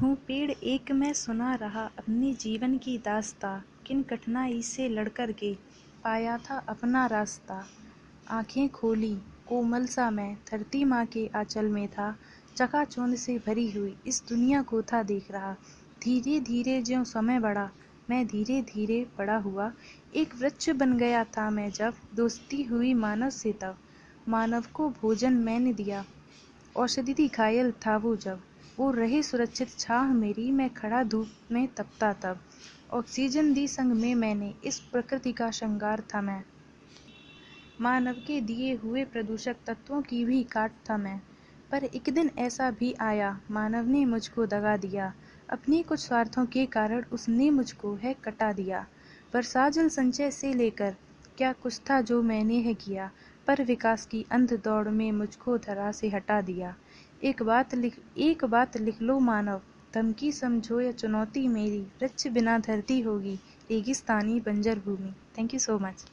हूँ, पेड़ एक मैं सुना रहा अपने जीवन की दास्ता। किन कठिनाई से लड़कर के पाया था अपना रास्ता। आँखें खोली, कोमल सा मैं, धरती माँ के आंचल में था। चकाचौंध से भरी हुई इस दुनिया को था देख रहा। धीरे धीरे ज्यों समय बढ़ा, मैं धीरे धीरे बड़ा हुआ। एक वृक्ष बन गया था मैं जब, दोस्ती हुई मानव से तब। मानव को भोजन मैंने दिया। औषधि घायल था वो जब। वो रहे सुरक्षित छाह मेरी, मैं खड़ा धूप में तपता तब। ऑक्सीजन दी संग में मैंने, इस प्रकृति का श्रृंगार था मैं। मानव के दिए हुए प्रदूषक तत्वों की भी काट था मैं। पर एक दिन ऐसा भी आया, मानव ने मुझको दगा दिया। अपने कुछ स्वार्थों के कारण उसने मुझको है कटा दिया। वर्षा जल संचय से लेकर, क्या कुछ था जो मैंने है किया। पर विकास की अंध दौड़ में मुझको धरा से हटा दिया। एक बात लिख, एक बात लिख लो मानव। धमकी, समझो या चुनौती मेरी। वृक्ष बिना धरती होगी रेगिस्तानी बंजर भूमि। Thank you so much